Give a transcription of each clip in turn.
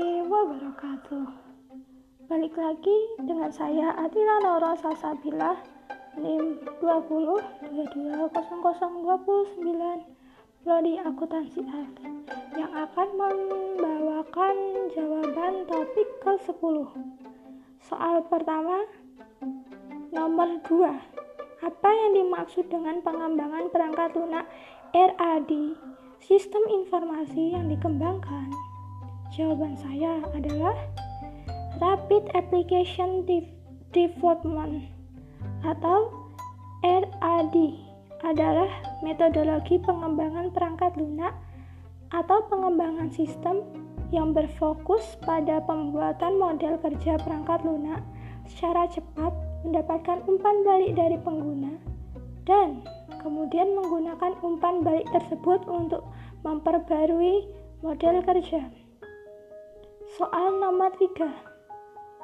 wabarakatuh. Balik lagi dengan saya Atira Noro Salsabila NIM 20 22 Prodi Akuntansi F yang akan membawakan jawaban topik ke-10 Soal pertama Nomor 2 Apa yang dimaksud dengan pengembangan perangkat lunak RAD Sistem informasi yang dikembangkan Jawaban saya adalah Rapid Application Development atau RAD adalah metodologi pengembangan perangkat lunak atau pengembangan sistem yang berfokus pada pembuatan model kerja perangkat lunak secara cepat, mendapatkan umpan balik dari pengguna, dan kemudian menggunakan umpan balik tersebut untuk memperbarui model kerja. Soal nomor 3.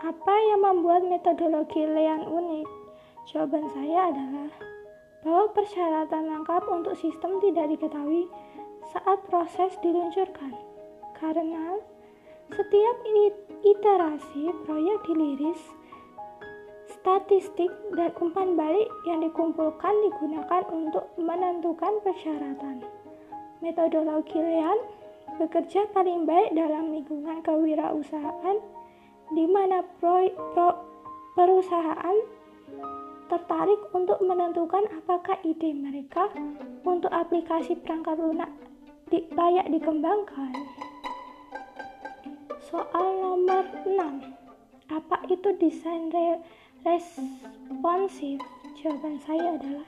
Apa yang membuat metodologi Lean unik? Jawaban saya adalah bahwa persyaratan lengkap untuk sistem tidak diketahui saat proses diluncurkan. Karena setiap iterasi proyek diliris, statistik dan umpan balik yang dikumpulkan digunakan untuk menentukan persyaratan. Metodologi Lean bekerja paling baik dalam lingkungan kewirausahaan di mana pro, pro, perusahaan tertarik untuk menentukan apakah ide mereka untuk aplikasi perangkat lunak di, layak dikembangkan. Soal nomor 6. Apa itu desain re, responsif? Jawaban saya adalah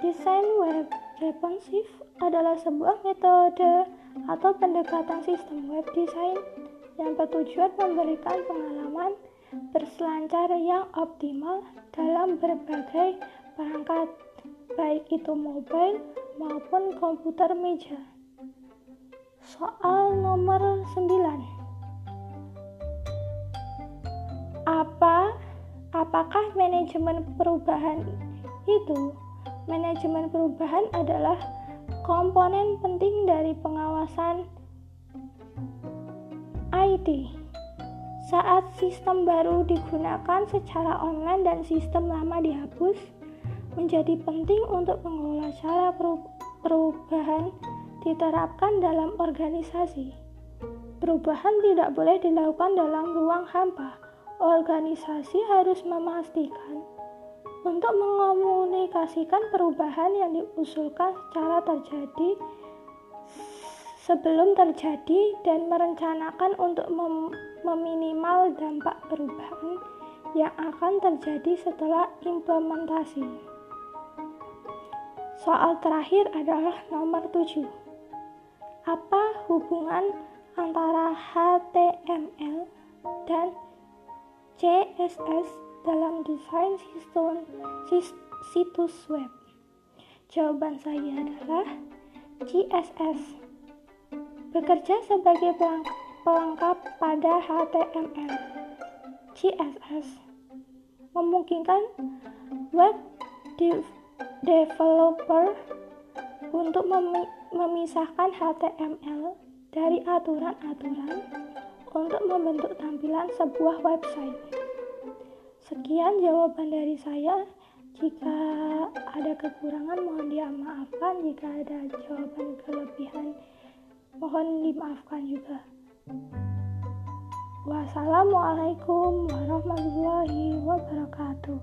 desain web responsif adalah sebuah metode atau pendekatan sistem web design yang bertujuan memberikan pengalaman berselancar yang optimal dalam berbagai perangkat, baik itu mobile maupun komputer meja. Soal nomor 9. Apa apakah manajemen perubahan itu? Manajemen perubahan adalah komponen penting dari pengawasan IT. Saat sistem baru digunakan secara online dan sistem lama dihapus, menjadi penting untuk mengelola cara perubahan diterapkan dalam organisasi. Perubahan tidak boleh dilakukan dalam ruang hampa. Organisasi harus memastikan untuk mengomunikasikan perubahan yang diusulkan secara terjadi sebelum terjadi dan merencanakan untuk mem meminimal dampak perubahan yang akan terjadi setelah implementasi. Soal terakhir adalah nomor 7. Apa hubungan antara HTML dan CSS dalam desain sistem situs web? Jawaban saya adalah CSS. Bekerja sebagai pelengkap pada HTML. CSS memungkinkan web developer untuk memisahkan HTML dari aturan-aturan untuk membentuk tampilan sebuah website. Sekian jawaban dari saya. Jika ada kekurangan mohon dimaafkan, jika ada jawaban kelebihan mohon dimaafkan juga. Wassalamualaikum warahmatullahi wabarakatuh.